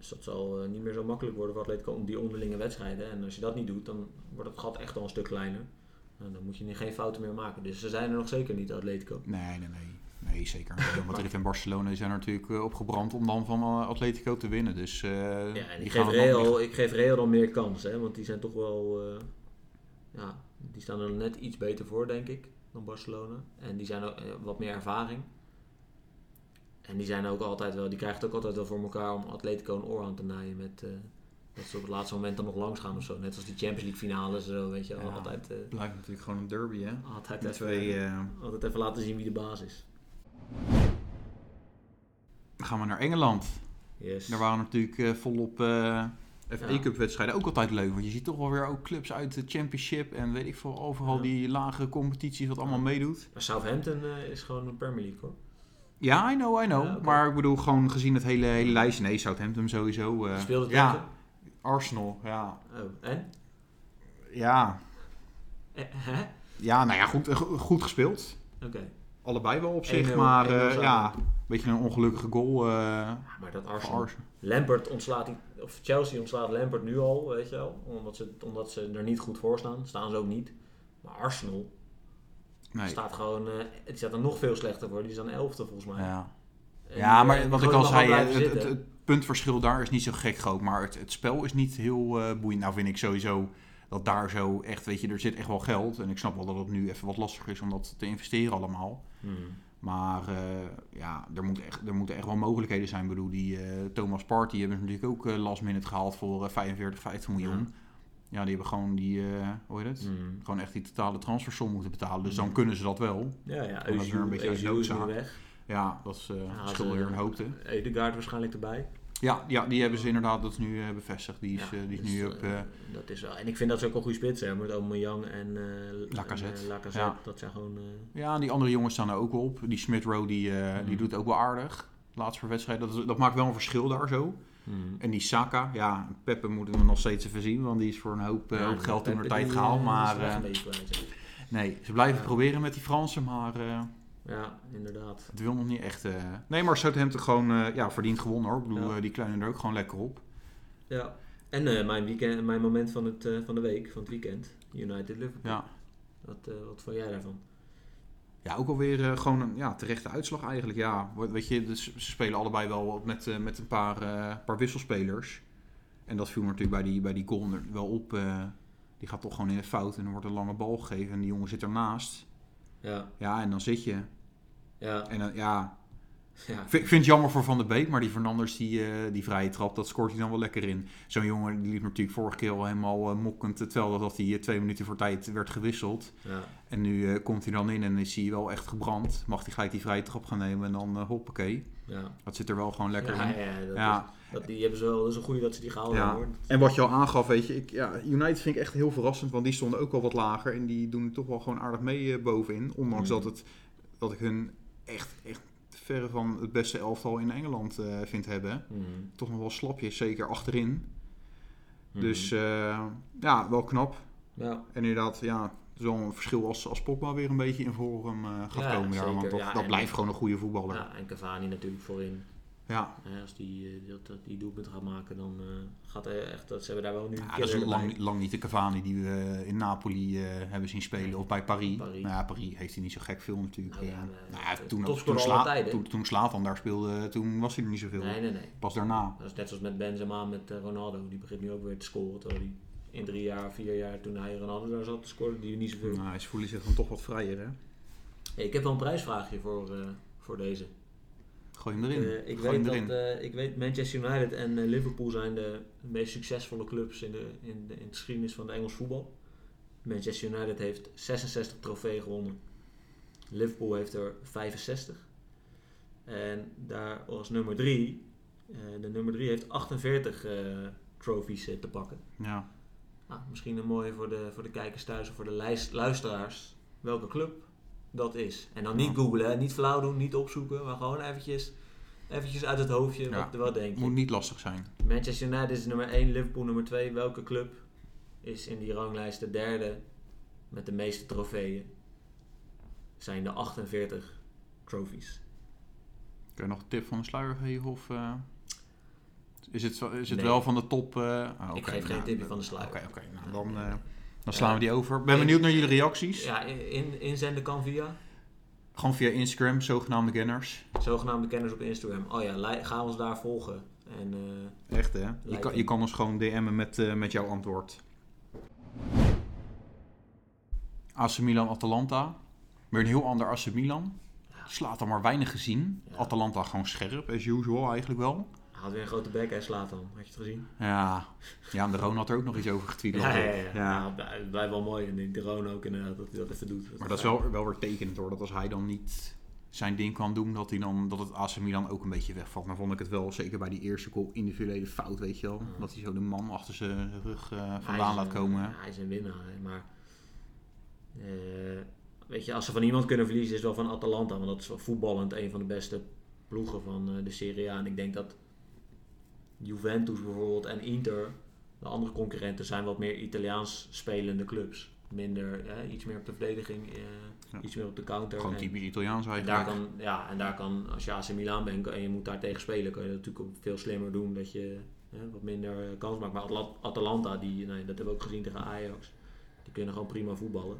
Dus dat zal eh, niet meer zo makkelijk worden voor Atletico om die onderlinge wedstrijden. En als je dat niet doet, dan wordt het gat echt al een stuk kleiner. En dan moet je geen fouten meer maken. Dus ze zijn er nog zeker niet, Atletico. Nee, nee, nee. Nee, zeker. Real Madrid en Barcelona zijn er natuurlijk eh, opgebrand om dan van eh, Atletico te winnen. Dus Ja, en die ik geef, Real, ik geef Real dan meer kans, hè, want die zijn toch wel, ja, die staan er net iets beter voor, denk ik, dan Barcelona. En die zijn ook wat meer ervaring. En die zijn ook altijd wel, die krijgen het ook altijd wel voor elkaar om Atletico een oor aan te naaien met, eh, dat ze op het laatste moment dan nog langs gaan of zo. Net als die Champions League finales, zo, weet je. Ja. altijd, eh, blijft natuurlijk gewoon een derby, hè? altijd, even, twee... eh, altijd even laten zien wie de baas is. dan gaan we naar Engeland. Yes. Daar waren natuurlijk volop FA. Cup wedstrijden ook altijd leuk. Want je ziet toch wel weer ook clubs uit de Championship en weet ik veel, overal Ja. die lagere competities wat allemaal meedoet. Maar Southampton is gewoon een Premier League, hoor. Ja, I know, I know. Maar ik bedoel, gewoon gezien het hele, hele lijstje. Nee, Southampton sowieso. eh, speelde ja, tegen? Arsenal, ja. Oh, en? Ja, Eh, hè? ja nou ja, goed, eh, go- goed gespeeld. Oké. Allebei wel op zich, 1-0, maar 1-0 samen. ja, een beetje een ongelukkige goal Maar dat Arsenal. Arsenal. Lampert ontslaat, die, of Chelsea ontslaat Lampert nu al, weet je wel. Omdat ze, omdat ze er niet goed voor staan. Staan ze ook niet. Maar Arsenal Nee. staat gewoon, eh, het staat er nog veel slechter voor. Die is dan elfde volgens mij. Ja. En ja, die, maar eh, wat ik al zei, blijven het, het, zitten. het puntverschil daar is niet zo gek groot. Maar het, het spel is niet heel eh, boeiend. Nou vind ik sowieso dat daar zo echt, weet je, er zit echt wel geld. En ik snap wel dat het nu even wat lastiger is om dat te investeren allemaal. Hmm. Maar eh, ja, er, moet echt, er moeten echt wel mogelijkheden zijn. Ik bedoel, die eh, Thomas Party hebben ze natuurlijk ook eh, last minute gehaald voor eh, 45, 50 miljoen. Ja. Die hebben gewoon die, eh, hoe heet het? Hmm. Gewoon echt die totale transfersom moeten betalen. Dus Mm. dan kunnen ze dat wel. Ja, ja. dat is weer een beetje is weg. Ja, dat is uh, Ja, schuldig een hoopte. Edegaard waarschijnlijk erbij. Ja, ja, die hebben ze inderdaad dat is nu eh, bevestigd. Die is, Ja, eh, die is dus, nu op... eh, eh, dat is wel. En ik vind dat ze ook een goede spits hebben. Met Aubameyang en eh Lacazette. en, eh, Lacazette. Ja. Dat zijn gewoon... eh, ja, en die andere jongens staan er ook op. Die Smith Rowe, die, eh, die Mhm. doet ook wel aardig. Laatste wedstrijd. Dat, is- dat maakt wel een verschil daar zo. En die Saka, ja, Peppe moeten we nog steeds even zien. Want die is voor een hoop, eh, ja, hoop geld Pepe, de tijd gehaald. eh, Maar hè. nee, ze blijven Ja. proberen met die Fransen. Maar eh, Ja, inderdaad. het wil nog niet echt... Nee, maar Southampton gewoon ja, verdient gewonnen hoor. Ik bedoel, Ja. die kleinen er ook gewoon lekker op. Ja. En mijn, weekend, mijn moment van, het, van de week, van het weekend. United Liverpool. Ja, Wat, wat vond jij daarvan? Ja, ook alweer eh, gewoon een ja, terechte uitslag eigenlijk. Ja, weet je, dus ze spelen allebei wel met, eh, met een paar, eh, paar wisselspelers. En dat viel me natuurlijk bij die, bij die goal wel op. die gaat toch gewoon in de fout en er wordt een lange bal gegeven en die jongen zit ernaast. Ja, Ja, en dan zit je. ja, En dan, ja, ja. ik vind, het jammer voor Van der Beek, maar die Fernanders, die, eh, die vrije trap, dat scoort hij dan wel lekker in. Zo'n jongen die liep natuurlijk vorige keer al helemaal eh, mokkend, terwijl dat hij eh, twee minuten voor tijd werd gewisseld. ja. En nu eh, komt hij dan in en is hij wel echt gebrand. Mag hij gelijk die vrije trap gaan nemen en dan eh hoppakee. ja. Dat zit er wel gewoon lekker ja, in. ja, dat Ja. Is, dat, die hebben ze wel, dat is een goede dat ze die gehouden Ja. hebben hoor. En wat je al aangaf, weet je, ik, ja, United vind ik echt heel verrassend, want die stonden ook wel wat lager en die doen toch wel gewoon aardig mee eh, bovenin. Ondanks Mm. dat, het, dat ik hun echt, echt verre van het beste elftal in Engeland eh, vind hebben. Mhm. Toch nog wel slapjes, zeker achterin. Mhm. Dus eh, ja, wel knap. ja. En inderdaad, ja, zo'n verschil als, als Pogba weer een beetje in vorm eh, gaat Ja, komen. Want dat, Ja, dat blijft gewoon een goede voetballer. Ja, en Cavani natuurlijk voorin. Hè, als die, eh, dat, dat die doelpunt gaat maken, dan eh, gaat hij echt... Dat, ze hebben daar wel nu Ja, dat is lang, lang niet de Cavani die we in Napoli eh, hebben zien spelen. Nee, Of bij Paris. Paris. Nou ja, Paris heeft hij niet zo gek veel natuurlijk. Nou ja, eh. eh, nou ja, eh, toen, toen, Sla, tijden. toen, toen Slatan daar speelde, toen was hij er niet zoveel. Nee, nee, nee. Pas daarna. Dat is net zoals met Benzema, met eh, Ronaldo. Die begint nu ook weer te scoren. Terwijl hij in drie jaar, vier jaar, toen hij Ronaldo daar zat, scoorde die niet zoveel. Nou, ze voelen zich dan toch wat vrijer, hè? Hey, ik heb wel een prijsvraagje voor, eh, voor deze. Gooi hem erin. Eh, ik, Gooi weet hem dat, erin. eh, ik weet Manchester United en eh, Liverpool zijn de meest succesvolle clubs in de, in, de, in de geschiedenis van de Engels voetbal. Manchester United heeft 66 trofeeën gewonnen. Liverpool heeft er 65. En daar als nummer 3, de nummer 3 heeft 48 eh trophies eh, te pakken. ja. Nou, misschien een mooie voor de, voor de kijkers thuis of voor de lijst, luisteraars. Welke club dat is. En dan niet googlen, niet flauw doen, niet opzoeken. Maar gewoon eventjes, eventjes uit het hoofdje. Ja. Wat, wat denk je? Moet niet lastig zijn. Manchester United is nummer 1, Liverpool nummer 2. Welke club is in die ranglijst de derde met de meeste trofeeën? Zijn de 48 trophies. Kun je nog een tip van de sluier geven? Of, eh, is het, zo- is het Nee. wel van de top? eh, ah, Ik geef geen nou, tipje van de sluier. Oké, oké. nou, dan, eh. Dan slaan we die over. Ik ben benieuwd naar jullie reacties. Ja, in, inzenden kan via Gewoon via Instagram, zogenaamde kenners. zogenaamde kenners op Instagram. Oh ja, ga ons daar volgen. En eh, Echt hè? Je kan, je kan ons gewoon DM'en met, eh, met jouw antwoord. AC Milan Atalanta. Weer een heel ander AC Milan. Slaat dan maar weinig gezien. Ja. Atalanta gewoon scherp, as usual eigenlijk wel. Had weer een grote bek en slaat dan. Had je het gezien? Ja, ja en de Roon had er ook nog iets over getweet. Ja, ja, ja. blijft wel mooi. En de- Roon ook inderdaad, dat hij dat even doet. Maar dat is wel, wel weer tekenend hoor. Dat als hij dan niet zijn ding kan doen, dat, hij dan, dat het AC Milan ook een beetje wegvalt. Maar vond ik het wel, zeker bij die eerste goal, individuele fout, weet je wel. Ja. Dat hij zo de man achter zijn rug Hij vandaan laat komen. hij is een winnaar. hè. Maar eh, weet je, als ze van iemand kunnen verliezen, is het wel van Atalanta. Want dat is wel voetballend een van de beste ploegen van eh, de Serie A. En ik denk dat Juventus bijvoorbeeld en Inter, de andere concurrenten, zijn wat meer Italiaans spelende clubs. Minder, eh, iets meer op de verdediging, eh, Ja. iets meer op de counter. Gewoon typisch Italiaans En eigenlijk. daar kan, ja, en daar kan, als je AC Milan bent en je moet daar tegen spelen, kan je dat natuurlijk ook veel slimmer doen. Dat je hè, wat minder eh, kans maakt. Maar Atalanta, die, nee, dat hebben we ook gezien tegen Ajax, die kunnen gewoon prima voetballen.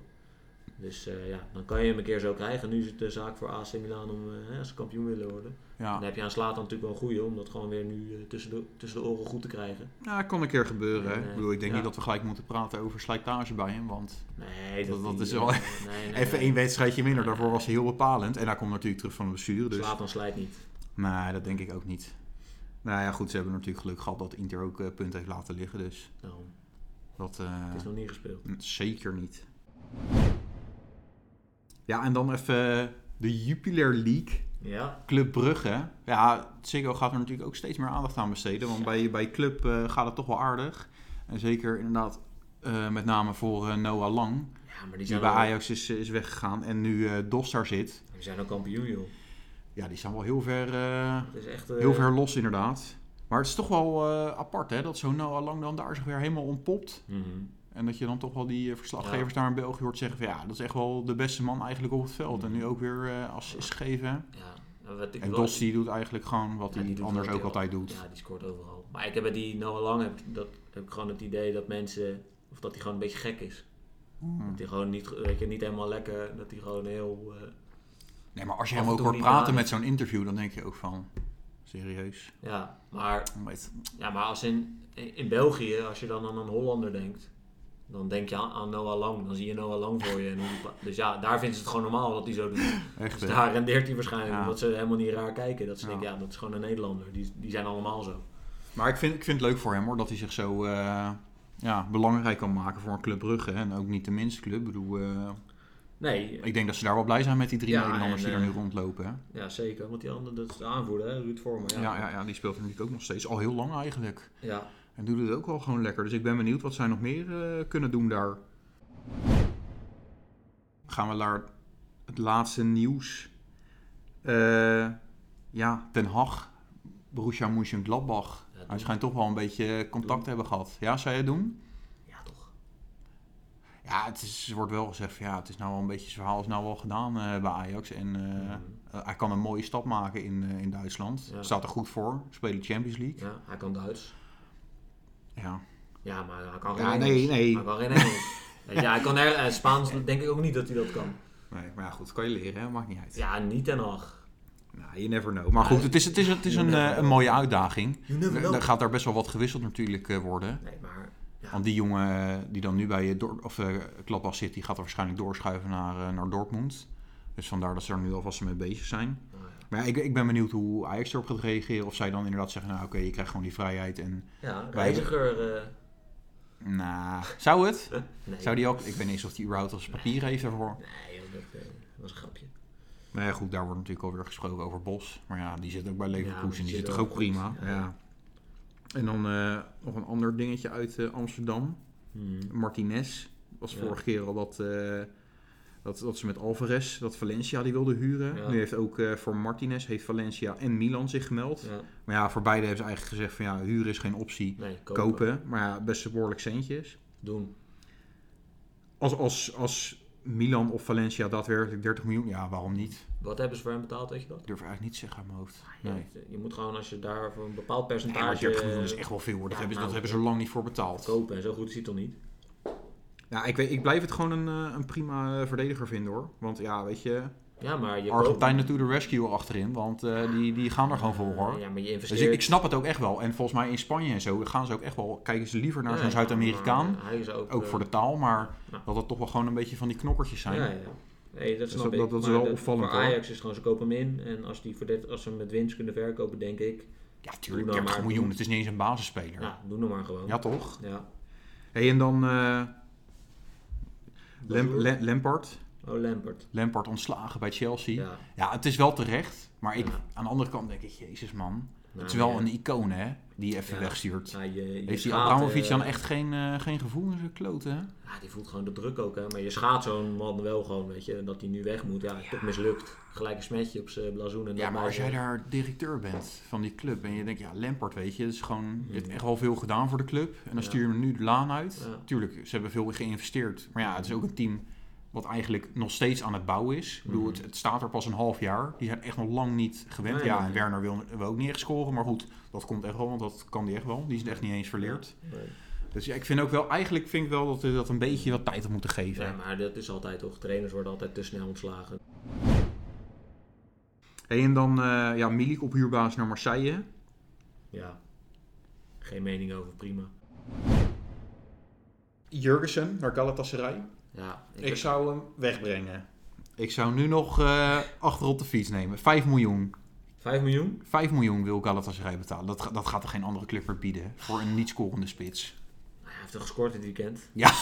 Dus eh, ja, dan kan je hem een keer zo krijgen. Nu is het de zaak voor AC Milan om, hè, als ze kampioen willen worden. Ja. Dan heb je aan Slatan natuurlijk wel een goeie om dat gewoon weer nu eh, tussen, de, tussen de oren goed te krijgen. Ja, dat kan een keer gebeuren. En, ik bedoel, ik denk ja. niet dat we gelijk moeten praten over slijtage bij hem. Want Nee, Dat- dat is wel nee, nee, even één wedstrijdje minder. Daarvoor was hij heel bepalend. En hij komt natuurlijk terug van de blessure. Dus Slatan slijt niet. nee, dat denk ik ook niet. Nou ja, goed. Ze hebben natuurlijk geluk gehad dat Inter ook punten heeft laten liggen. Dus Nou, dat het is nog niet gespeeld. zeker niet. Ja, en dan even de Jupiler League. Ja, Club Brugge. Ja, Ziggo gaat er natuurlijk ook steeds meer aandacht aan besteden. Want bij, bij Club eh, gaat het toch wel aardig. En zeker inderdaad eh, met name voor eh, Noah Lang. ja maar die Die bij Ajax is, is weggegaan en nu eh Dos daar zit. die zijn ook kampioen, joh. Ja, die staan wel heel ver, is echt... heel ver los inderdaad. Maar het is toch wel apart hè, dat zo'n Noah Lang dan daar zich weer helemaal ontpopt. mhm. En dat je dan toch wel die eh, verslaggevers daar in België hoort zeggen van ja, dat is echt wel de beste man eigenlijk op het veld. En nu ook weer eh assist geven. Ja, nou, En wel- Dos die doet eigenlijk gewoon wat Ja, hij anders ook altijd al- doet. Ja, die scoort overal. Maar ik heb bij die Noah Lang heb, ik- dat, heb ik gewoon het idee dat mensen... Of dat hij gewoon een beetje gek is. Hmm. Dat hij gewoon niet, weet je, niet helemaal lekker... Dat hij gewoon heel... eh, Nee, maar als je hem ook hoort praten met zo'n interview, dan denk je ook van, serieus? ja, maar, ja, maar als in, in België, als je dan aan een Hollander denkt... Dan denk je aan, aan Noah Lang. Dan zie je Noah Lang voor je. En dus ja, daar vinden ze het gewoon normaal dat hij zo doet. Echt, Dus daar rendeert hij waarschijnlijk. Ja. Omdat ze helemaal niet raar kijken. Dat ze Ja. denken, ja, dat is gewoon een Nederlander. Die, die zijn allemaal zo. Maar ik vind, ik vind het leuk voor hem hoor, dat hij zich zo eh, ja, belangrijk kan maken voor een Club Brugge. hè. En ook niet de minste club. Ik bedoel, eh, Nee, ik denk dat ze daar wel blij zijn met die drie Ja, Nederlanders en, die er nu eh, rondlopen. Hè? ja, zeker. Want die andere, dat is de aanvoerder, hè? Ruud Vormer. Ja. Ja, ja, die speelt natuurlijk ook nog steeds al heel lang eigenlijk. ja. En doet het ook wel gewoon lekker. Dus ik ben benieuwd wat zij nog meer eh, kunnen doen daar. Gaan we naar het laatste nieuws. Eh, ja, Den Haag, Borussia Mönchengladbach. Ja, Hij schijnt toch wel een beetje contact Doen. te hebben gehad. Ja, zou je het doen? Ja, toch. Ja, het is, wordt wel gezegd van ja, het is nou wel een beetje, het verhaal is nou wel gedaan eh, bij Ajax. En Mhm. hij kan een mooie stap maken in, in Duitsland. Ja. Staat er goed voor. Spelen Champions League. Ja, hij kan Duits. Ja. Ja, maar hij kan geen Ja, nee, nee. Hij kan geen Engels. Weet je, hij kan er, eh, Spaans denk ik ook niet dat hij dat kan. Nee, maar ja, goed, kan je leren, hè? maakt niet uit. Ja, niet ten Hag. Nou, you never know. Maar goed, het is, het is, het is een, eh, een mooie uitdaging. Er gaat daar best wel wat gewisseld natuurlijk eh, worden. Nee, maar... Ja, Want die jongen die dan nu bij of, eh Gladbach zit, die gaat er waarschijnlijk doorschuiven naar, naar Dortmund. Dus vandaar dat ze er nu alvast mee bezig zijn. Maar ik, ik ben benieuwd hoe Ajax erop gaat reageren. Of zij dan inderdaad zeggen, nou oké, je krijgt gewoon die vrijheid. En, ja, reiziger... eh, nou, zou het? nee. Zou die ook, ik weet niet eens of die überhaupt als papier heeft daarvoor. Nee, joh, dat eh, was een grapje. Maar ja, goed, daar wordt natuurlijk alweer gesproken over Bos. Maar ja, die zit ook bij Leverkusen. maar die die zit toch ook prima. Ja. Ja. En dan eh, nog een ander dingetje uit eh, Amsterdam. Hmm. Martinez was vorige keer al dat, eh, dat, dat ze met Alvarez, dat Valencia die wilde huren. Ja. Nu heeft ook eh, voor Martinez heeft Valencia en Milan zich gemeld. Ja, Maar ja, voor beide hebben ze eigenlijk gezegd van ja, huren is geen optie. nee, kopen. Kopen, maar ja, best behoorlijk centjes. Doen. Als, als, als Milan of Valencia daadwerkelijk 30 miljoen, ja, waarom niet? Wat hebben ze voor hem betaald, weet je dat? Ik durf eigenlijk niet zeggen aan mijn hoofd. Ja, Nee. je moet gewoon als je daar voor een bepaald Nee, percentage maar 30 miljoen is echt wel veel hoor. Dat, ja, hebben, ze- dat nou, hebben ze er lang niet voor betaald. kopen en zo goed is hij toch niet? Ja, ik, weet, ik blijf het gewoon een, eh, een prima eh, verdediger vinden hoor. Want ja, weet je, Ja, maar je Argentijnen to the rescue achterin. Want eh, die, die gaan er gewoon voor hoor. Ja, maar je investeert... Dus ik, ik snap het ook echt wel. En volgens mij in Spanje en zo gaan ze ook echt wel... Kijken ze liever naar Ja, zo'n ja, Zuid-Amerikaan. ook... Ook voor de taal. Maar Ja. dat het toch wel gewoon een beetje van die knokkertjes zijn. Ja, ja. Nee, dat Dus dat- ik. dat- dat is wel opvallend, Voor hoor. Ajax is gewoon, ze kopen hem in. En als, die voor dit, als ze hem met winst kunnen verkopen, denk ik... Ja, tuurlijk. Nou 30 maar. miljoen. Het is niet eens een basisspeler. Ja, Ja, doe nou maar gewoon. toch? Ja. Hey, en dan eh Lam- Bazoer? La- Lampard. Oh, Lampert. Lampard ontslagen bij Chelsea. Ja. Ja. het is wel terecht. Maar ik, Ja. aan de andere kant denk ik... Jezus man. Nou, het is wel ja. een icoon hè. Die even Ja. wegstuurt. Ja, je, je Heeft die Abramovic eh, dan echt geen, eh, geen gevoel in zijn kloten? Ja, die voelt gewoon de druk ook, hè. Maar je schaadt zo'n man wel gewoon, weet je. Dat hij nu weg moet. Ja, toch mislukt. Gelijk een smetje op zijn blazoen. En Ja, maar als jij daar directeur bent van die club en je denkt, ja, Lampard, weet je, is gewoon, je hebt Mhm. echt wel veel gedaan voor de club. En dan Ja. stuur je hem nu de laan uit. Ja. Tuurlijk, ze hebben veel geïnvesteerd. Maar ja, het is ook een team wat eigenlijk nog steeds aan het bouwen is. Ik bedoel, Mhm. het, het staat er pas een half jaar. Die zijn echt nog lang niet gewend. Nee, ja, nee. en Werner wil, wil ook niet echt scoren. Maar goed, dat komt echt wel, want dat kan die echt wel. Die is echt niet eens verleerd. Nee. Dus ja, ik vind ook wel, eigenlijk vind ik wel dat we dat een beetje wat tijd had moeten geven. Ja, maar dat is altijd toch. Trainers worden altijd te snel ontslagen. Hey, en dan, eh, ja, Milik op huurbasis naar Marseille. Ja. Geen mening over, prima. Jurgensen naar Galatasaray. Ja, Ik zou hem wegbrengen. Ik zou nu nog eh achter op de fiets nemen. 5 miljoen. 5 miljoen? 5 miljoen wil Galatasaray betalen. Dat, ga- dat gaat er geen andere club meer bieden. Voor een niet scorende spits. Hij heeft toch gescoord dit weekend? Ja.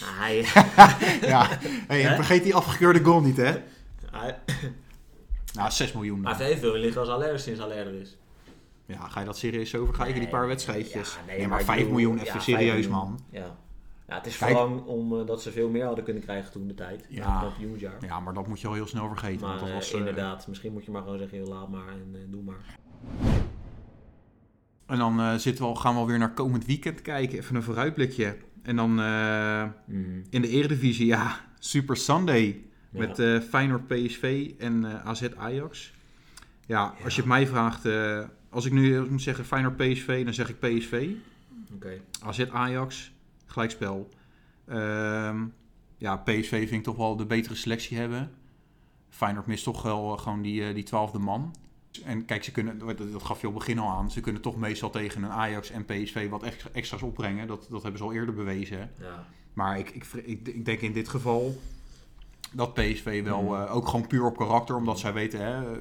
Nou, hij, ja. Hey, vergeet die afgekeurde goal niet, hè? hij, Nou, 6 miljoen. Hij dan. heeft evenveel liggen als Aller sinds Aller er is. Ja, ga je dat serieus overgaan? die Nee, paar wedstrijdjes. ja, nee, maar ik 5 bedoel, miljoen, even 5 serieus, miljoen. man. Ja. Ja, het is Kijk. vooral omdat ze veel meer hadden kunnen krijgen toen de tijd. Ja. Ja. Het kampioensjaar. Ja, maar dat moet je al heel snel vergeten. Maar want dat eh, was, eh, inderdaad, misschien moet je maar gewoon zeggen, joh, laat maar en eh, doe maar. En dan eh, zitten we al, gaan we alweer naar komend weekend kijken. Even een vooruitblikje. En dan eh, Mhm. in de Eredivisie, ja, Super Sunday. Ja. Met eh Feyenoord PSV en eh, AZ Ajax. Ja, als je het mij vraagt, eh, als ik nu moet zeggen Feyenoord PSV, dan zeg ik PSV. Oké. AZ Ajax, gelijkspel. Ehm, ja, PSV vind ik toch wel de betere selectie hebben. Feyenoord mist toch wel eh, gewoon die, eh, die twaalfde man. En kijk, ze kunnen, dat gaf je op het begin al aan, ze kunnen toch meestal tegen een Ajax en PSV wat extra, extra's opbrengen. Dat, dat hebben ze al eerder bewezen. Ja. Maar ik, ik, ik, ik denk in dit geval dat PSV wel, Mhm. eh, ook gewoon puur op karakter, omdat zij weten, hè,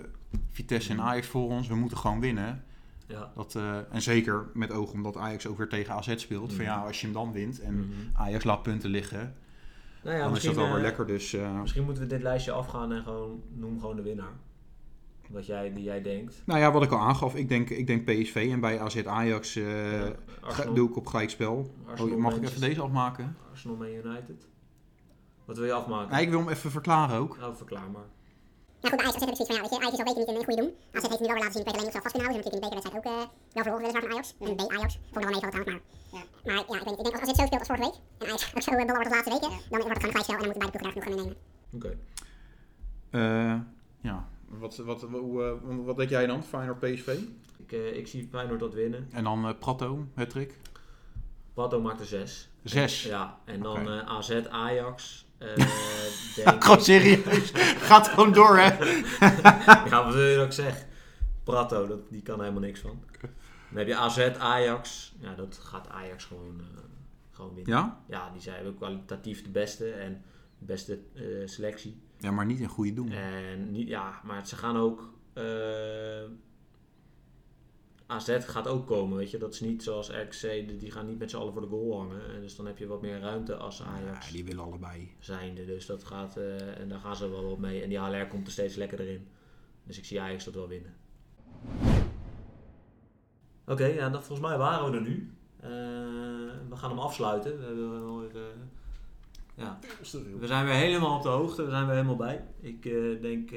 Vitesse en. Ajax voor ons, we moeten gewoon winnen. Ja. Dat, eh, en zeker met oog omdat Ajax ook weer tegen AZ speelt. Van Mhm. ja, als je hem dan wint en Mhm. Ajax laat punten liggen, Nou ja, dan is dat wel weer eh, lekker. Dus eh, Misschien moeten we dit lijstje afgaan en gewoon noem gewoon de winnaar. Wat jij, die jij denkt. nou ja, wat ik al aangaf, ik denk, ik denk PSV en bij AZ Ajax Ja, Arsenal, doe ik op gelijkspel. Arsenal, Oh, mag ik even deze afmaken? Arsenal Man United. Wat wil je afmaken? Nee, ik wil hem even verklaren ook. Nou, verklaar maar. Ja goed, bij Ajax heb ik zoiets van, ja, weet je, Ajax is al weken niet een goede doen. AZ heeft nu wel laten zien, Peter Lemming zelf vast kunnen houden. Ze hebben natuurlijk in de bekerwedstrijd ook eh, wel verloren weliswaar van Ajax. En B Ajax, vond ik wel meevallen trouwens, maar... Ja. Maar ja, ik, weet ik denk als, als dit zo speelt als vorige week, en Ajax ook zo uh, belabberd als laatste weken, dan wordt het gewoon gelijk spel en dan moeten beide ploegen daar genoeg van innemen. Oké. Eh, ja, wat, wat, hoe, eh, wat denk jij dan? Feyenoord PSV? Ik, eh, ik zie Feyenoord dat winnen. En dan eh Prato, hat-trick? Pato maakt er zes. Zes. Ja, en dan eh, AZ Ajax. Eh denk Gewoon serieus. Gaat gewoon door, hè? ja, wat wil je dat ik zeg? Prato, dat, die kan helemaal niks van. Dan heb je AZ, Ajax. Ja, dat gaat Ajax gewoon, eh, gewoon winnen. Ja? Ja, die zijn ook kwalitatief de beste en de beste eh, selectie. Ja, maar niet in goede doen. En niet, ja, maar ze gaan ook. eh AZ gaat ook komen, weet je. Dat is niet zoals RKC, die- gaan niet met z'n allen voor de goal hangen. En dus dan heb je wat meer ruimte als Ajax Ja, die willen allebei. zijnde. Dus dat gaat, eh, en daar gaan ze wel wat mee. En die HLR komt er steeds lekkerder in. Dus ik zie Ajax dat wel winnen. Oké, ja, dat, volgens mij waren we er nu. Eh, we gaan hem afsluiten. We, hebben wel weer, eh, ja, we zijn weer helemaal op de hoogte. We zijn weer helemaal bij. Ik denk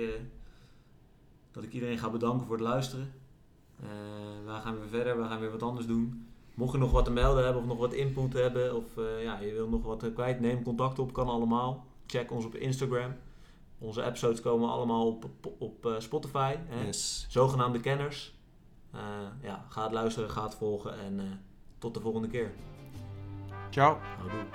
dat ik iedereen ga bedanken voor het luisteren. Eh wij gaan weer verder. We gaan weer wat anders doen. Mocht je nog wat te melden hebben of nog wat input hebben of eh, ja, je wil nog wat eh, kwijt, neem contact op, kan allemaal. Check ons op Instagram. Onze episodes komen allemaal op, op, op Spotify. Hè? Yes. Zogenaamde kenners. Eh, ja, ga het luisteren, ga het volgen en tot de volgende keer. Ciao. Houdoe.